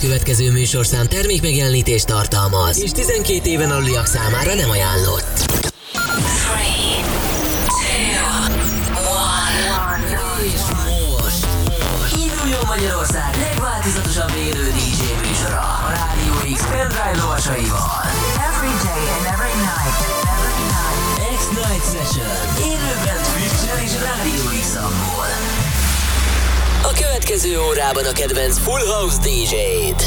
következő műsorszám termék megjelenítést tartalmaz, és 12 éven aluliak számára nem ajánlott. 3, 2, 1. Induljon Magyarország legváltozatosabb élő következő órában a kedvenc Full House DJ-t.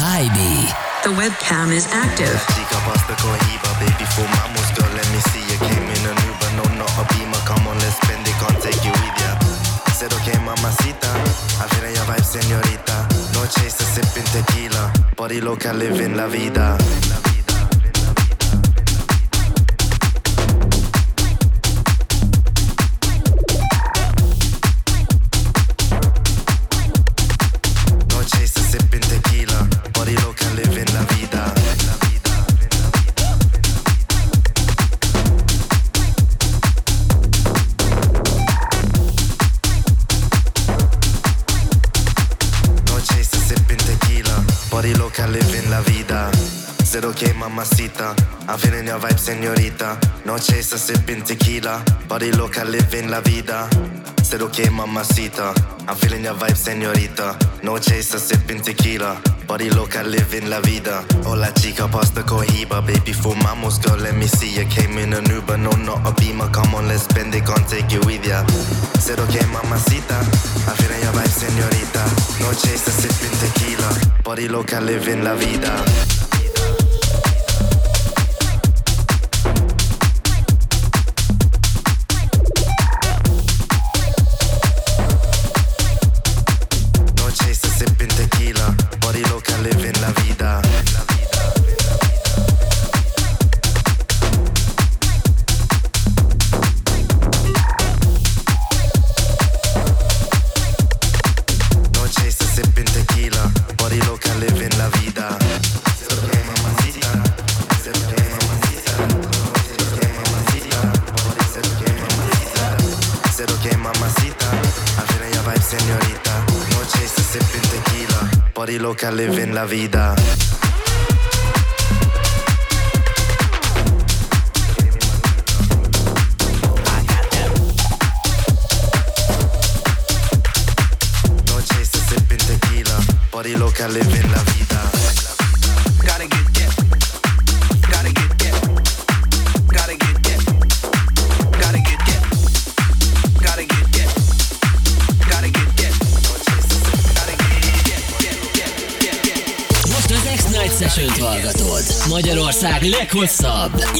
Tybee. The webcam is active. Chica pasta cohiba, baby fumamos, girl, let me see you came in a new but no, not a beamer, come on, let's spend it, can't take you with ya. Said okay, mamacita, I feel your vibe, señorita. No chaser, sipping tequila, body loca, living la vida. No okay, mamacita. I'm feeling your vibe, señorita. No chaser, sipping tequila. Body loca, living la vida. Said okay, mamacita. I'm feeling your vibe, señorita. No chaser, sipping tequila. Body loca, living la vida. Hola chica, pasta cohiba. Baby, fumamos, girl, let me see you. Came in an Uber, no, not a beamer. Come on, let's spend it, can't take you with ya. Said okay, mamacita. I'm feeling your vibe, señorita. No chaser, sipping tequila. Body loca, living la vida. Loca, living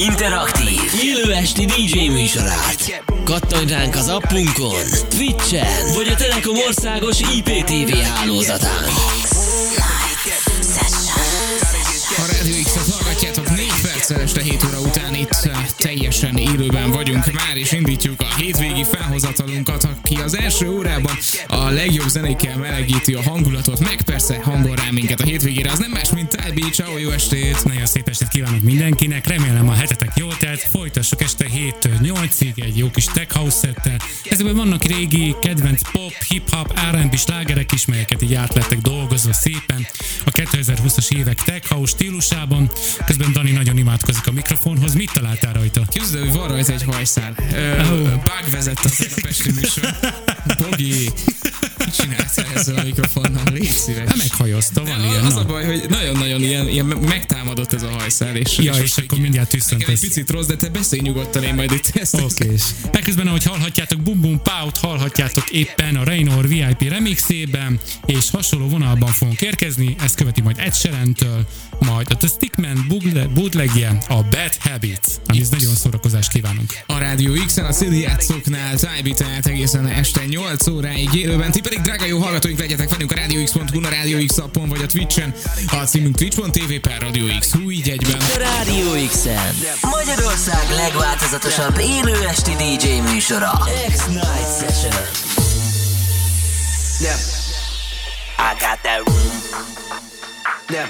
interaktív, élő esti DJ műsorát. Kattanj ránk az appunkon, Twitch-en, vagy a Telekom országos IPTV hálózatán. A Radio X-et hallgatjátok 4 perccel este 7 óra után itt eh, teljesen élőben vagyunk. Már is indítjuk a hétvégi felhozatalunkat, aki az első órában a legjobb zenékkel melegíti a hangulatot, meg persze hangol rá minket a hétvégére. Az nem más, mint Tybi, ciao, jó estét! Nagyon szép mindenkinek, remélem a hetetek jól telt, folytassuk este 7-től 8-ig egy jó kis tech house szettel. Ezekben vannak régi, kedvenc pop, hip-hop, R&B slágerek is, melyeket így át lettek dolgozva szépen a 2020-as évek tech house stílusában. Közben Dani nagyon imádkozik a mikrofonhoz, mit találtál rajta? Képzeld, hogy van rajta egy hajszál. Ö, Oh. Bug vezette az a Pesti műsor. Bogi, mit csinálsz ezzel a mikrofonnal? Légy szíves. Hát meghajozta, van ilyen, az a na. baj, hogy nagyon-nagyon ilyen, ilyen megtámadott ez a hajszál, és, Ja, és most akkor mindjárt tüsszent egy picit rossz, de te beszélj nyugodtan, én majd itt ezt Oké. Ekközben, ahogy hallhatjátok, Bum Bum Pout hallhatjátok éppen a Raynor VIP remixében, és hasonló vonalban fogunk érkezni, ezt követi majd Ed Sheeran-től, majd a The Stickman bootleg- bootlegje, a Bad Habits, amihez nagyon szórakozást kívánunk. A Rádió X-en, a CD játszóknál, Tájbi, tehát egészen este 8 óráig élőben. Ti pedig, drága jó hallgatóink, legyetek velünk a Radio X.hu, a Radio X appon, vagy a Twitch-en. A címünk twitch.tv per Radio X, hú, így egyben. Rádió X-en. Magyarország legváltozatosabb élő esti DJ műsora. X-Night Session. Yeah. I got that room. Yeah.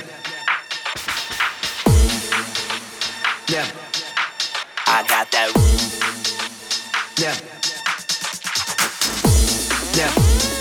Yeah. I got that room. Yeah. Yeah.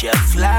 Jeff Fly.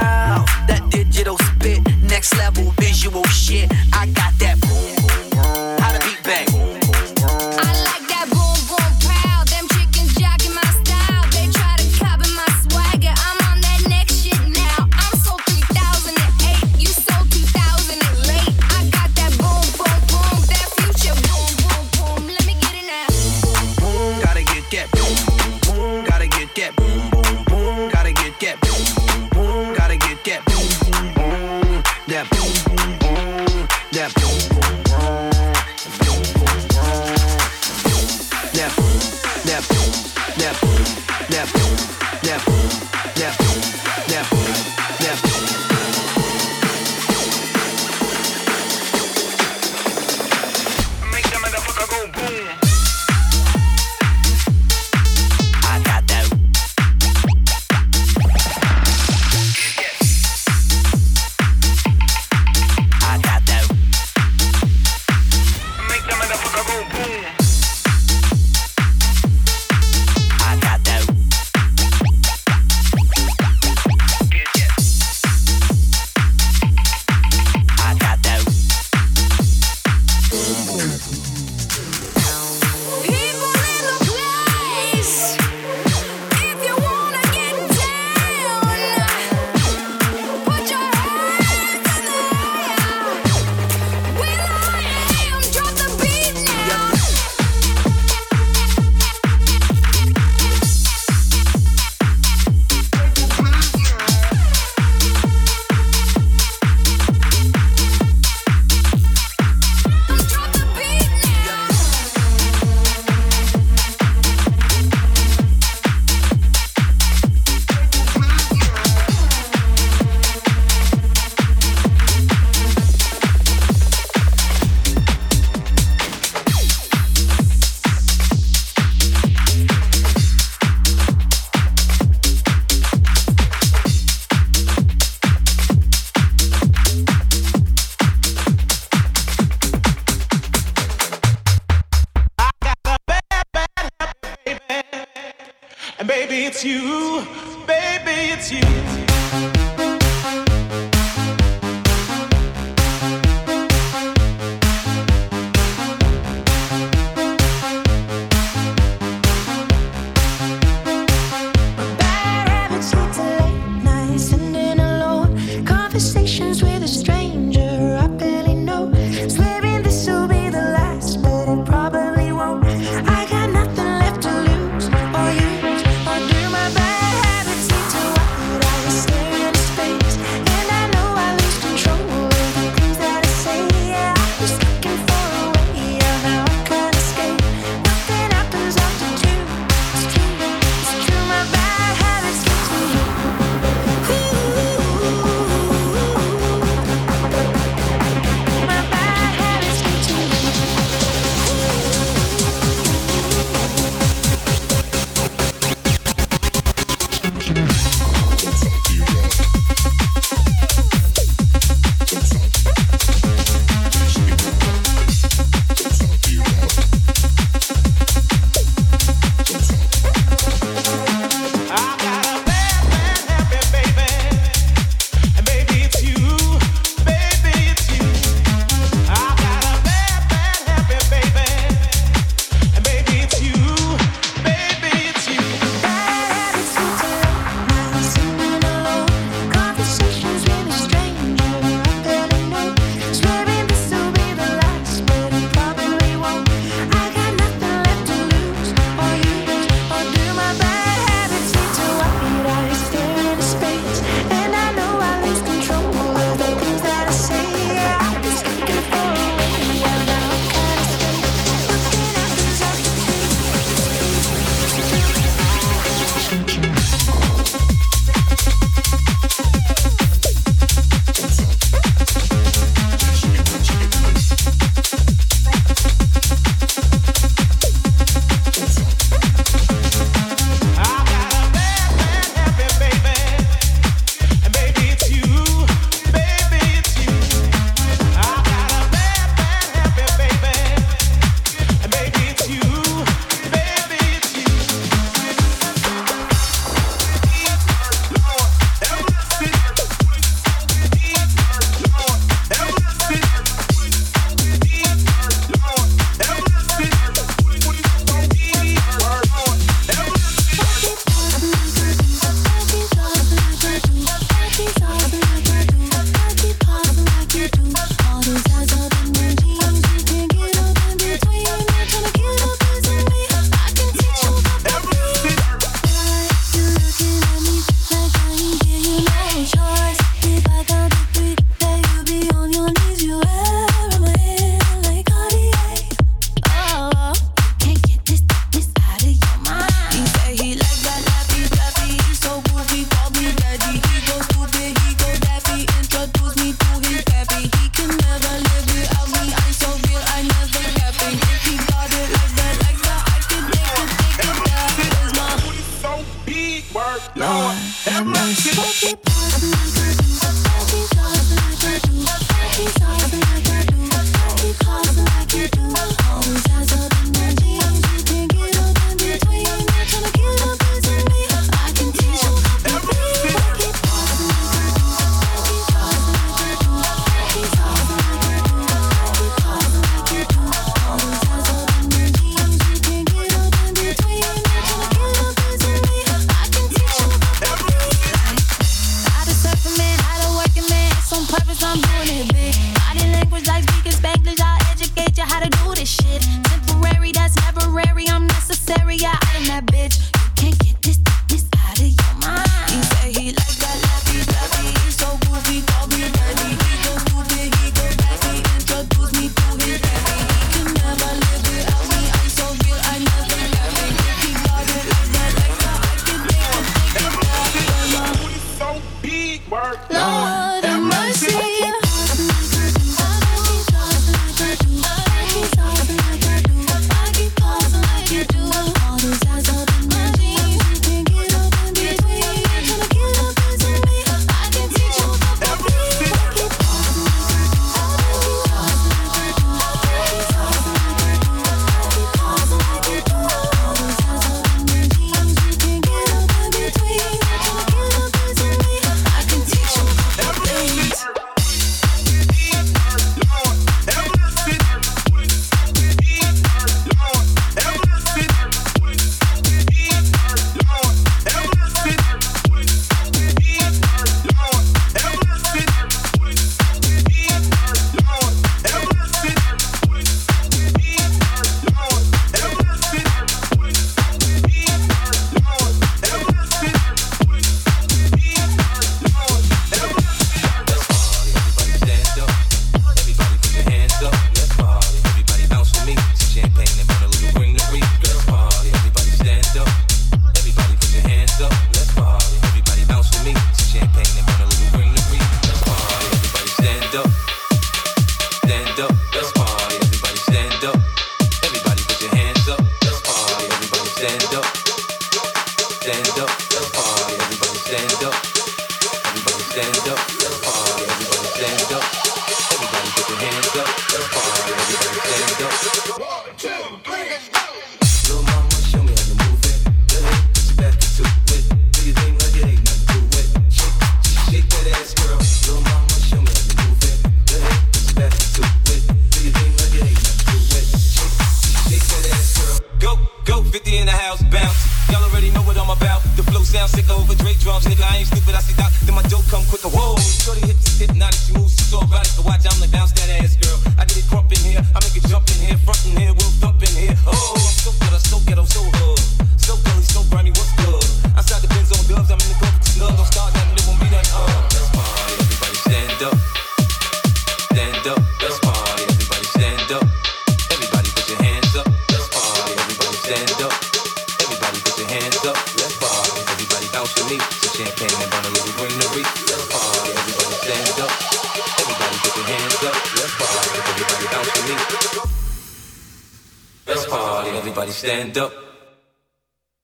stand up.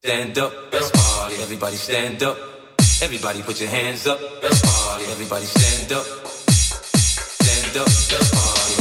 Stand up, Best party. Everybody stand up. Everybody put your hands up. Best party. Everybody stand up. Stand up, best party.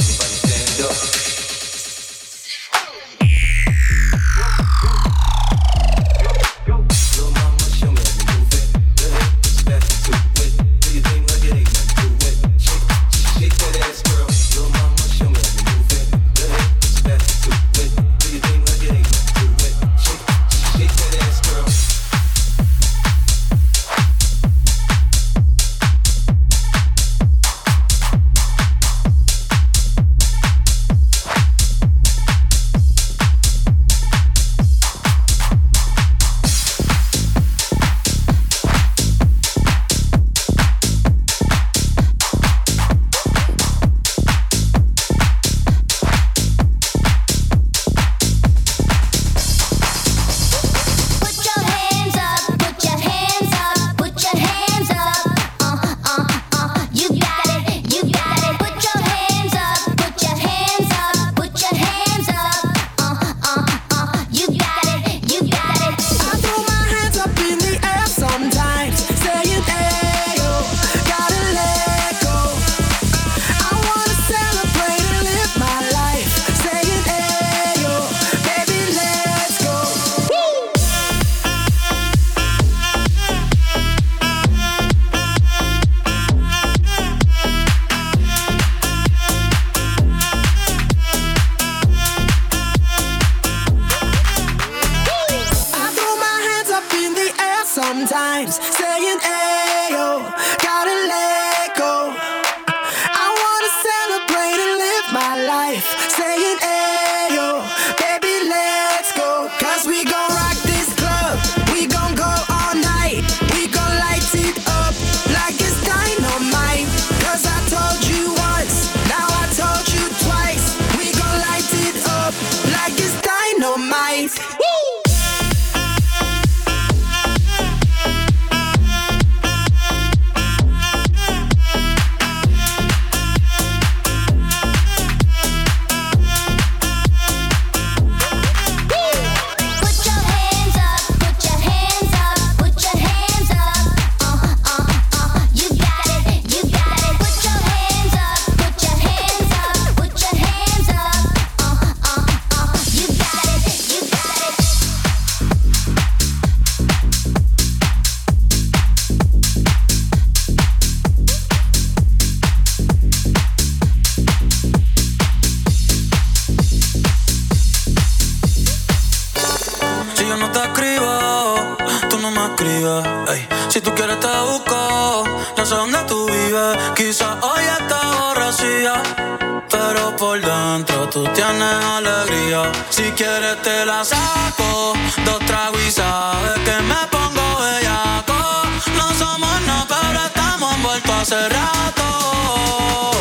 Hace rato.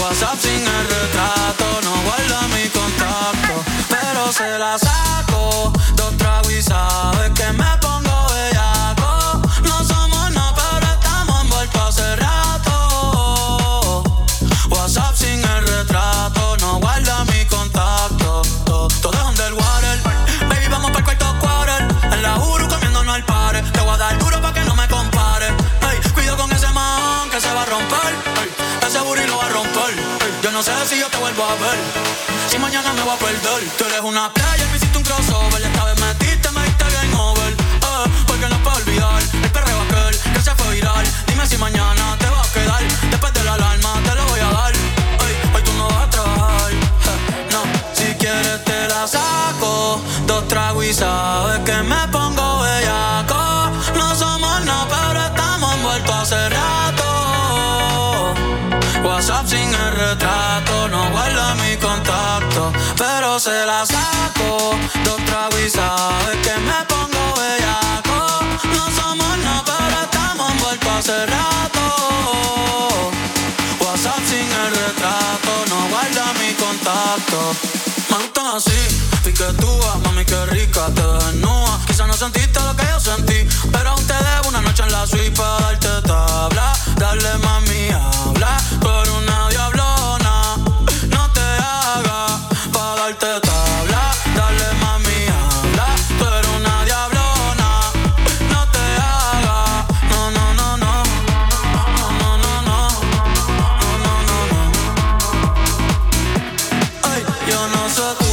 WhatsApp sin el retrato, no guarda mi contacto, pero se la saco. Dos tragos y que me Si mañana me voy a perder. Tú eres una playa me hiciste un crossover. Esta vez metiste, me diste game over. Eh, porque no puedo olvidar el perreo aquel que se fue viral. Dime si mañana te va a quedar. Después de la alarma te lo voy a dar. Ey, hoy tú no vas a trabajar. No, si quieres te la saco. Dos tragos y sabes que me pongo WhatsApp sin el retrato, no guarda mi contacto, pero se la saco. Dos tragos y que me pongo bellaco. No somos no, pero estamos envueltos hace rato. WhatsApp sin el retrato, no guarda mi contacto. Me gustan así, piquetúa, mami que rica, te desnuda. Quizás no sentiste lo que yo sentí, pero aún te debo una noche en la suite para darte tabla. Dale mami, habla, todo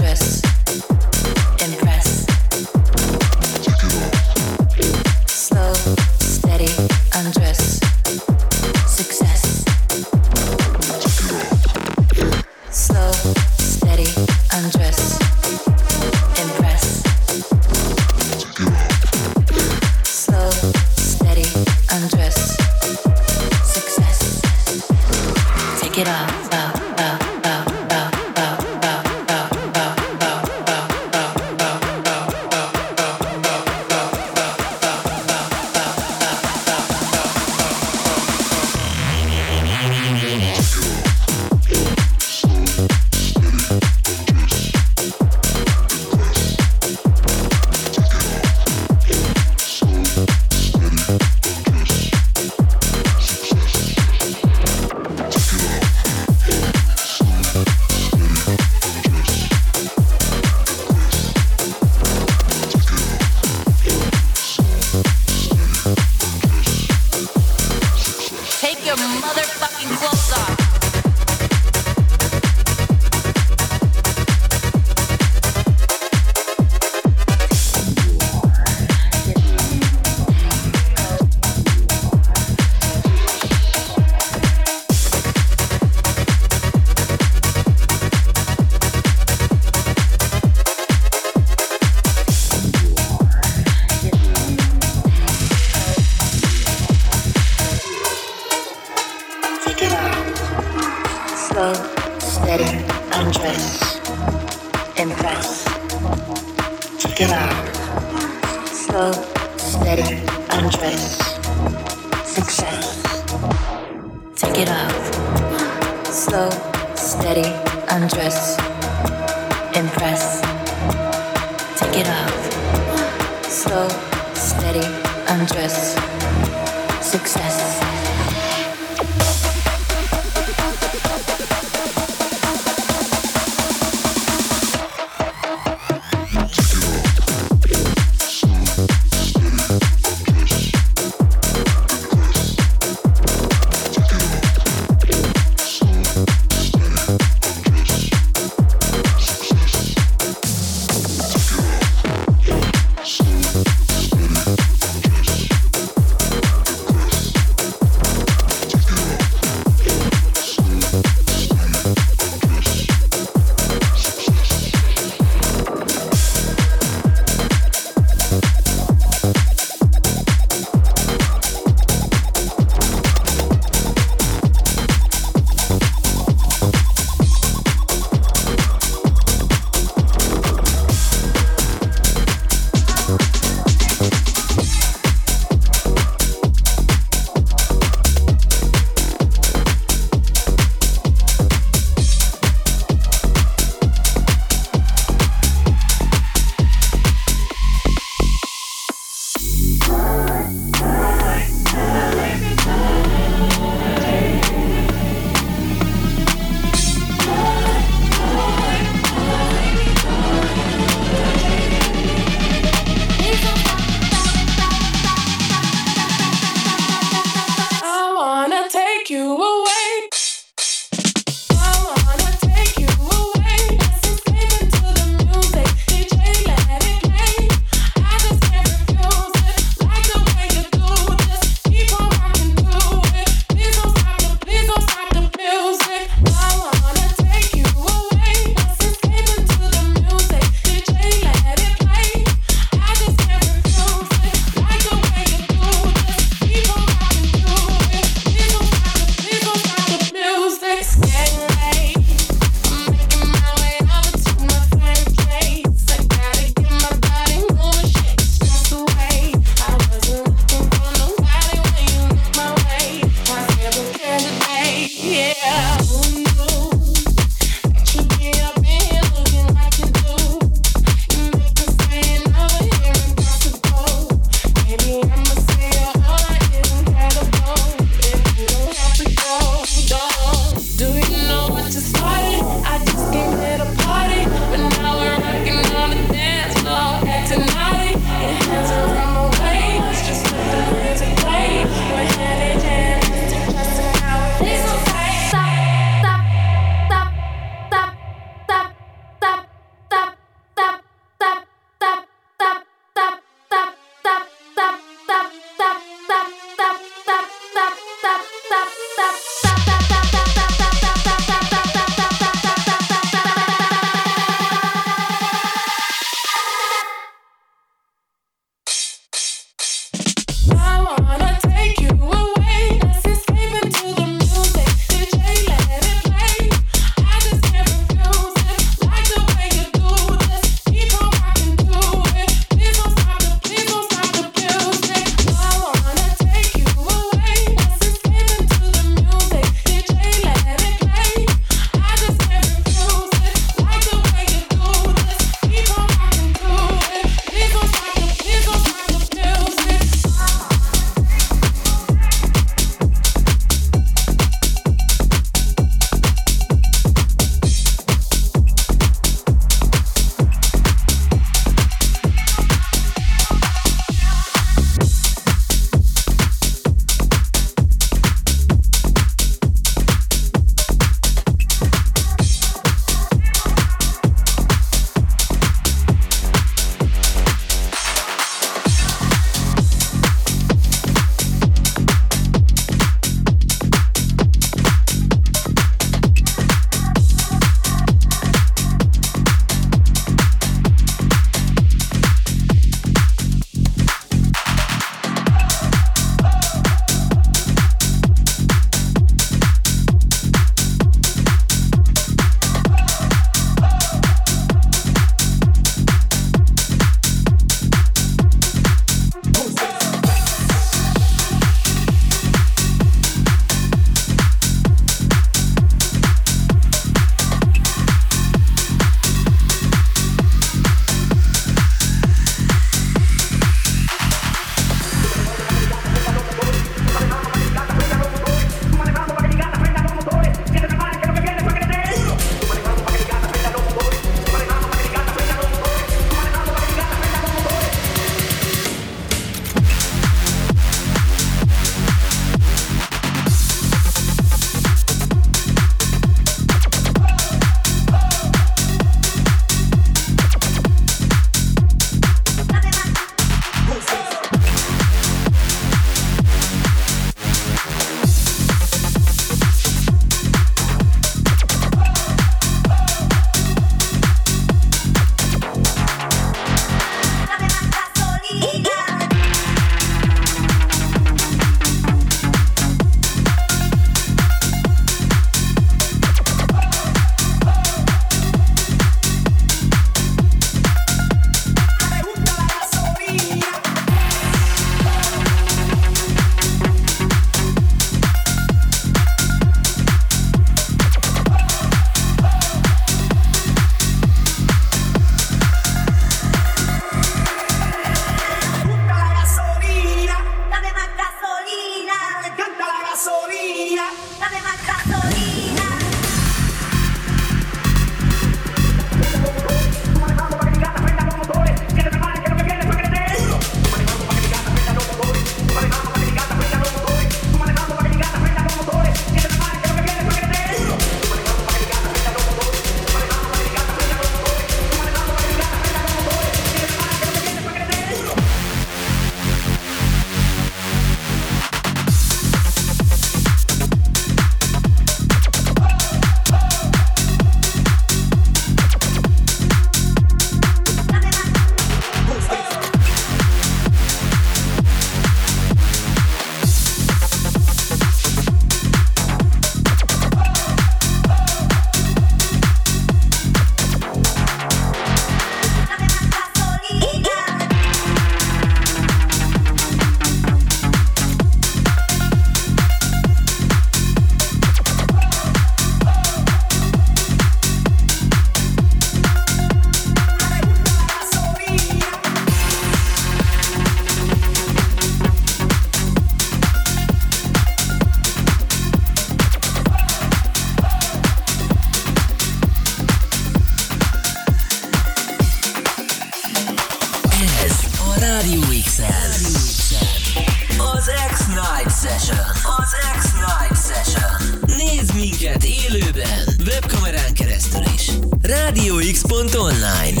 minket élőben, webkamerán keresztül is. Rádió X.online.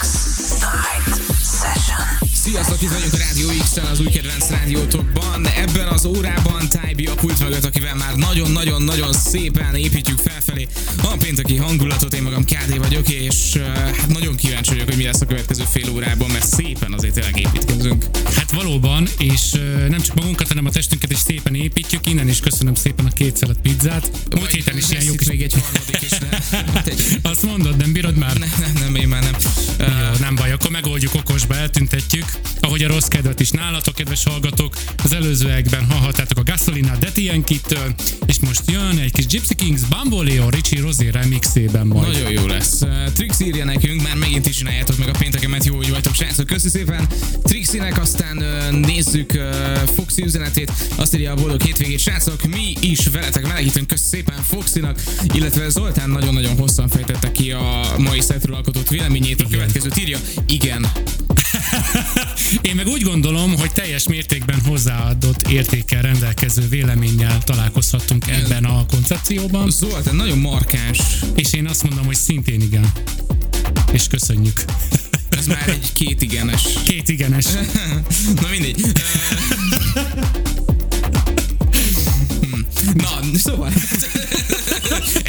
X-Night. Sziasztok, itt vagyunk a Rádió X-en, az új kedvenc rádiótokban. Ebben az órában Tybi a pult mögött, akivel már nagyon-nagyon-nagyon szépen építjük felfelé a pénteki hangulatot. Én magam KD vagyok, és hát nagyon kíváncsi vagyok, hogy mi lesz a következő fél órában, mert szépen azért tényleg építkezünk. Hát valóban, és nem csak magunkat, hanem a testünket is szépen építjük. Innen is köszönöm szépen a két szelet pizzát. Múlt héten is ilyen jó kis... még egy harmadik is, ne? Azt mondod, nem bírod már? Nem, nem, nem, én már nem. Jó, nem baj, akkor megoldjuk okosba, eltüntetjük. Ahogy a rossz kedvet is nálatok, kedves hallgatók, az előzőekben hallhattátok a Gasolina Detienkittől, és most jön egy kis Gypsy Kings Bamboleo Richie Rosé remixében majd. Nagyon jó lesz. Uh, Trix írja nekünk, már megint is csináljátok meg a péntekemet, jó, hogy vagytok, srácok. Köszi szépen Trixinek, aztán uh, nézzük uh, Foxy üzenetét. Azt írja a boldog hétvégét, srácok, mi is veletek melegítünk, köszi szépen Foxinak, illetve Zoltán nagyon-nagyon hosszan fejtette ki a mai szetről alkotott véleményét. A következőt írja, igen, Én meg úgy gondolom, hogy teljes mértékben hozzáadott értékkel rendelkező véleménnyel találkozhattunk ebben a koncepcióban. Zoltán nagyon markáns. És én azt mondom, hogy szintén igen. És köszönjük. Ez már egy két igenes. Két igenes. Na mindegy. Hmm. Na, szóval.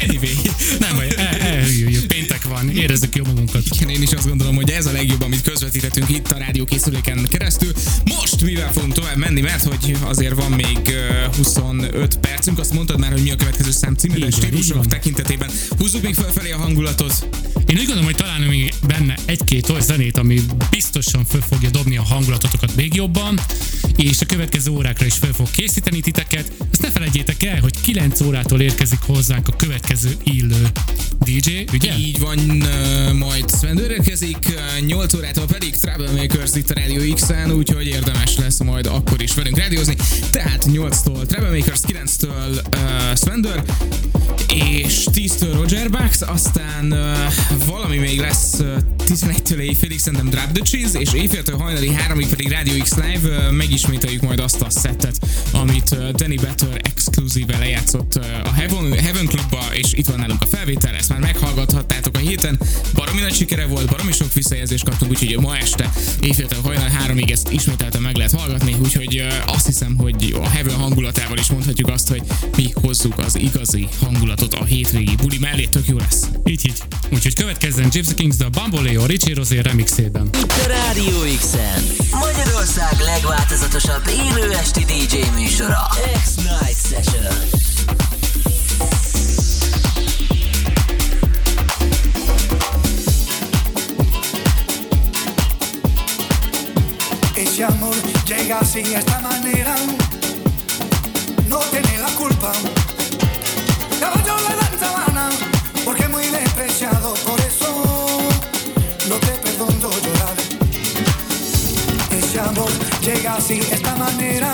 Anyway. Nem baj, el. Van, érezzük jó magunkat. Igen, én is azt gondolom, hogy ez a legjobb, amit közvetíthetünk itt a rádiókészüléken keresztül. Most mivel fogunk tovább menni, mert hogy azért van még uh, 25 percünk, azt mondtad már, hogy mi a következő szám címe, de stílusok tekintetében húzzuk még felfelé a hangulatot. Én úgy gondolom, hogy találunk még benne egy-két olyan zenét, ami biztosan föl fogja dobni a hangulatotokat még jobban, és a következő órákra is föl fog készíteni titeket. Azt ne felejtjétek el, hogy 9 órától érkezik hozzánk a következő illő DJ, ugye? Így van, uh, majd Sven érkezik, uh, 8 órától pedig Troublemakers itt a Radio X-en, úgyhogy érdemes lesz majd akkor is velünk rádiózni. Tehát 8-tól Troublemakers, 9-től uh, Svendor, és 10-től Roger Bucks, aztán uh, valami még lesz uh, 11-től éjfélig szerintem Drop the Cheese, és éjféltől hajnali 3-ig pedig Radio X Live, megismételjük majd azt a szettet, amit Danny Better exkluzíve lejátszott a Heaven, Heaven Clubba, és itt van nálunk a felvétel, ezt már meghallgathattátok a héten, baromi nagy sikere volt, baromi sok visszajelzést kaptunk, úgyhogy ma este éjféltől hajnal 3-ig ezt ismételten meg lehet hallgatni, úgyhogy azt hiszem, hogy a Heaven hangulatával is mondhatjuk azt, hogy mi hozzuk az igazi hangulatot a hétvégi buli mellé, tök jó lesz. Így, így. Úgyhogy következzen Gypsy Kings a Bamboleo Richie Rosé remixében. Itt a Rádió X-en. Magyarország legváltozatosabb élő esti DJ műsora. X-Night Session. Ese amor llega así de esta manera, no tiene la culpa. Caballo la sabana, porque muy despreciado, por eso no te perdono llorar. Ese amor llega así esta manera,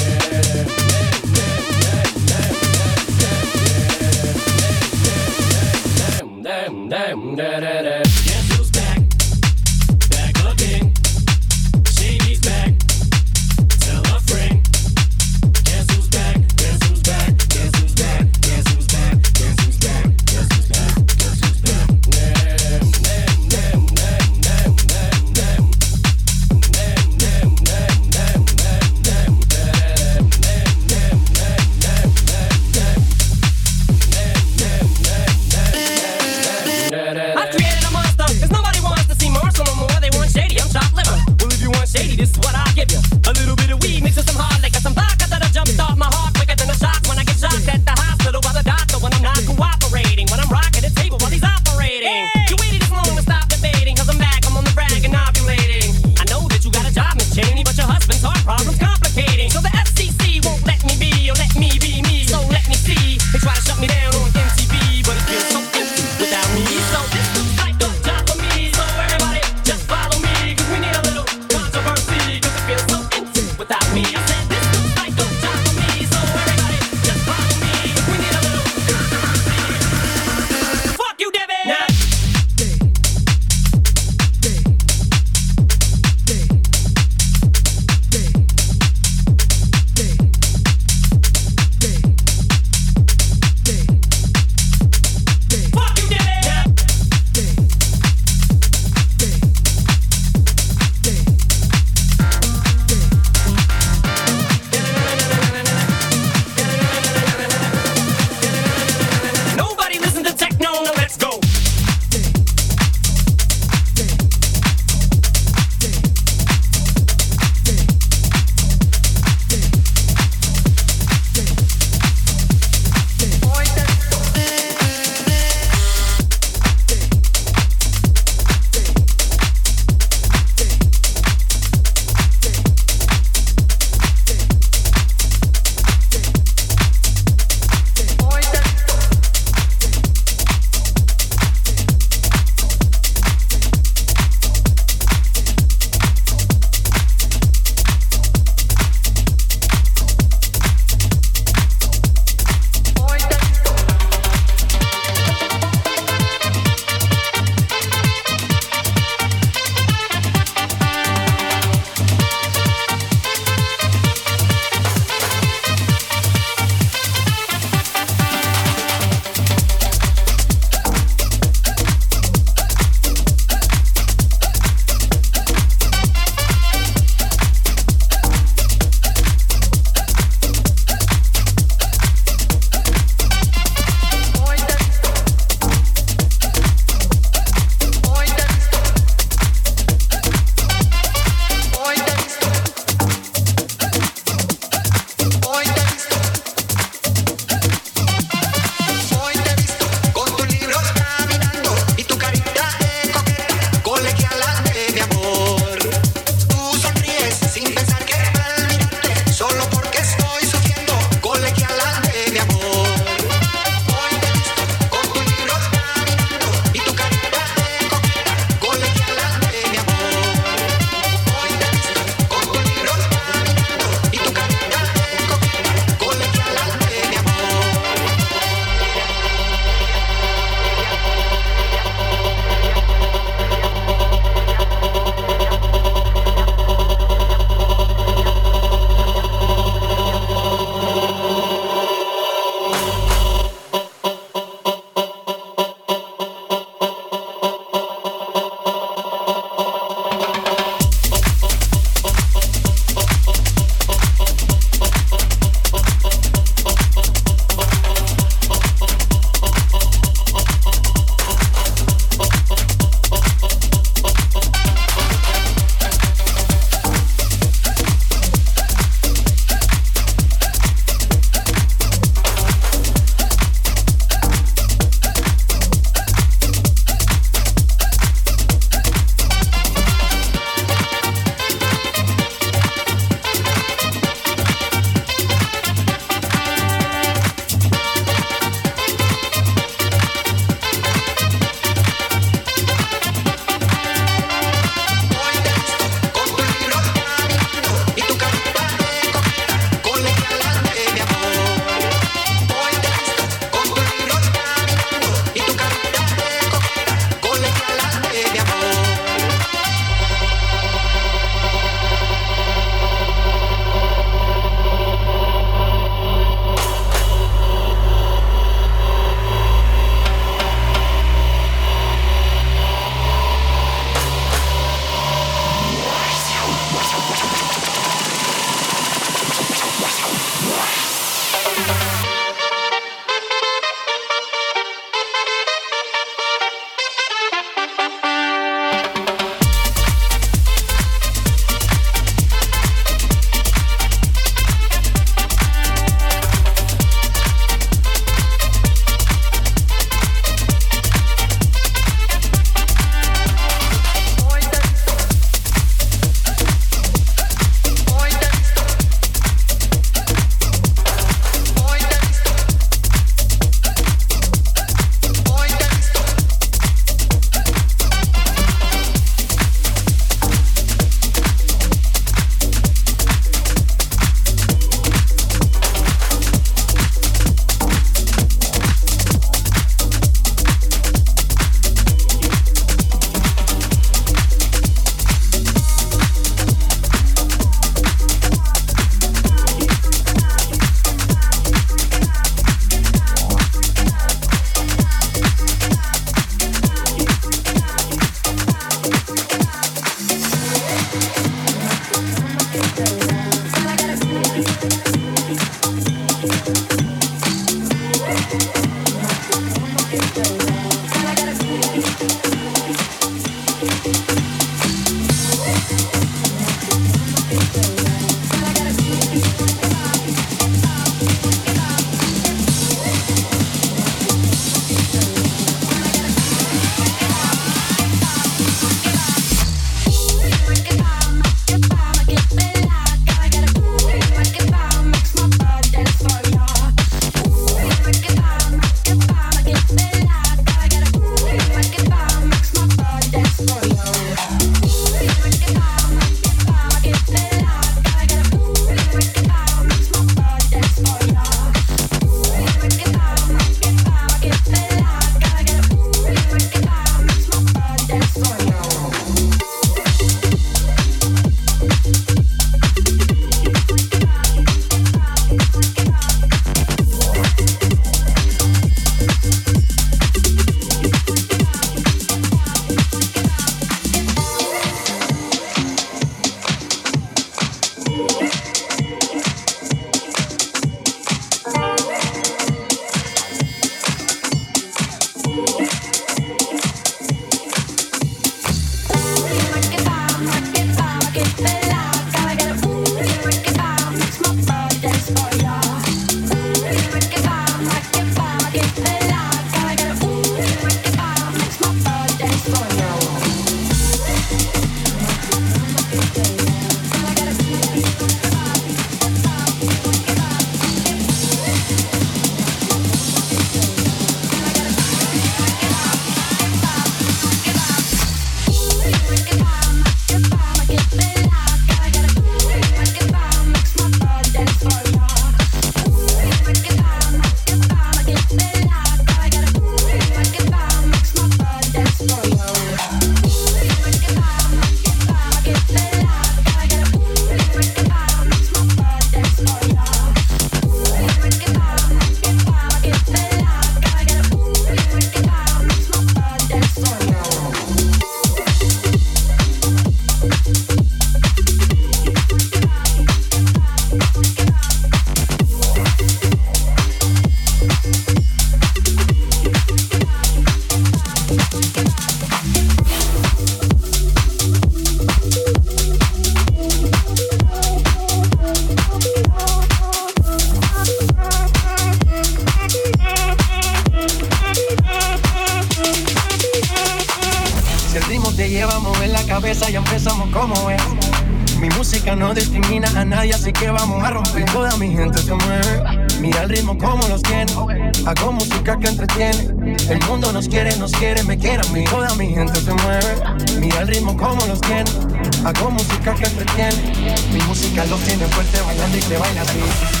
Mi música los tiene fuerte bailando y te baila así.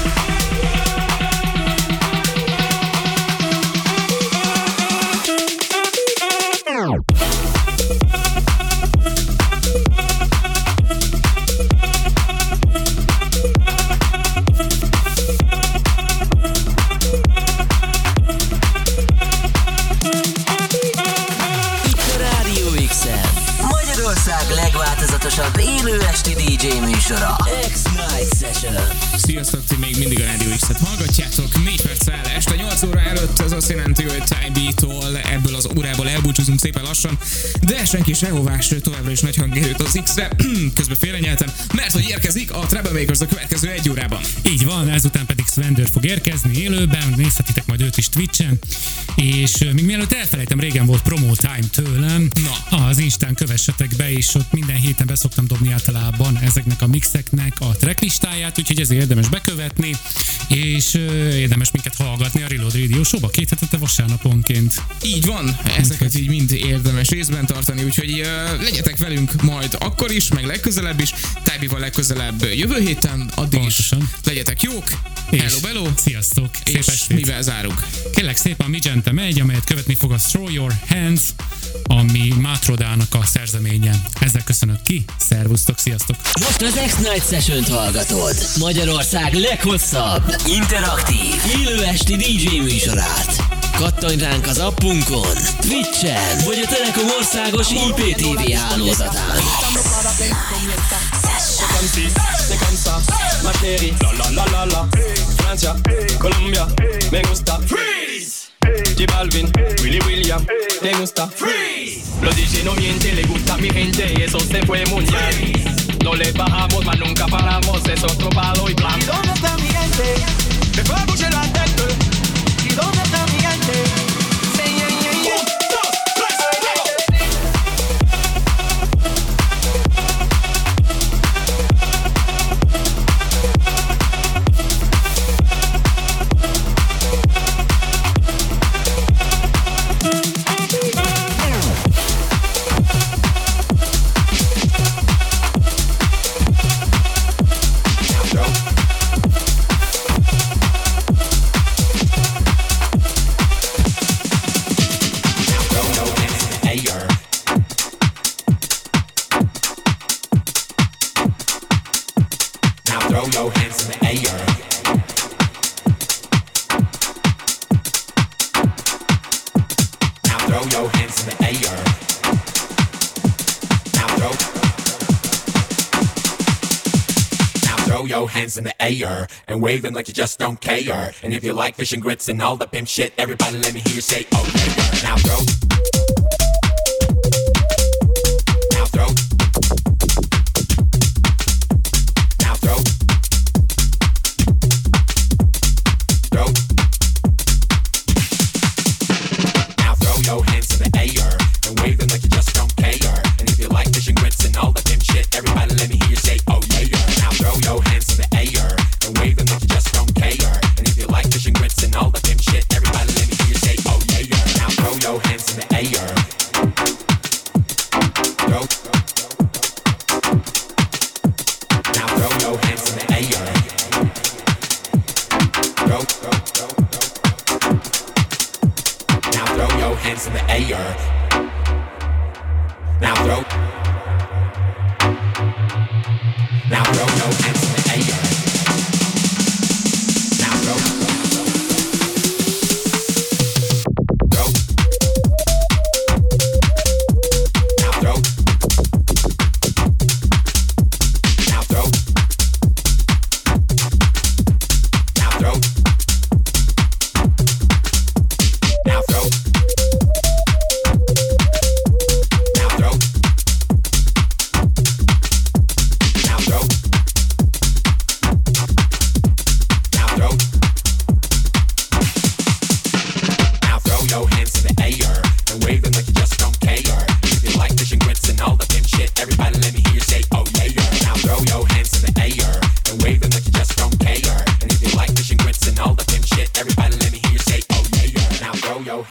Lassan, de senki sehová, sőt továbbra is nagy hangerőt az X-re, közben félrenyeltem, mert hogy érkezik a Troublemakers a következő egy órában. Így van, ezután pedig Svender fog érkezni élőben, nézhetitek majd őt is Twitchen, és még mielőtt elfelejtem, régen volt promo time tőlem, Na. az Instán kövessetek be, és ott minden héten beszoktam dobni általában ezeknek a mixeknek a tracklistáját, úgyhogy ezért érdemes bekövetni, és érdemes minket hallgatni a Reload Radio Show-ba két hetete vasárnaponként. Így van, ezeket így mind érdemes részben tartani, úgyhogy uh, legyetek velünk majd akkor is, meg legközelebb is, Tybe-val legközelebb jövő héten, addig Pontosan. is legyetek jók, És hello, bello, Sziasztok! Szép és estét! mivel zárunk? Kérlek szépen a Migente megy, amelyet követni fog a Throw Your Hands, ami Mátrodának a szerzeménye. Ezzel köszönök ki, szervusztok, sziasztok! Most az X-Night Session-t hallgatod. Magyarország leghosszabb, interaktív, élő esti DJ műsorát. Kattanj ránk az appunkon, Twitchen, vagy a Telekom országos IPTV hálózatán. Se cansa, Materi, la la la la la. Francia, Colombia, me gusta. Freeze. J Balvin, Willy William, te gusta. Freeze. Los DJ no mienten, le gusta a mi gente y eso se fue mundial. No le bajamos, mas nunca paramos, es otro palo y plan. ¿Dónde está mi gente? Me fue a la tête. ¿Y dónde throw your hands in the air and wave them like you just don't care. And if you like fish and grits and all the pimp shit, everybody let me hear you say, oh yeah. Now throw. Now throw.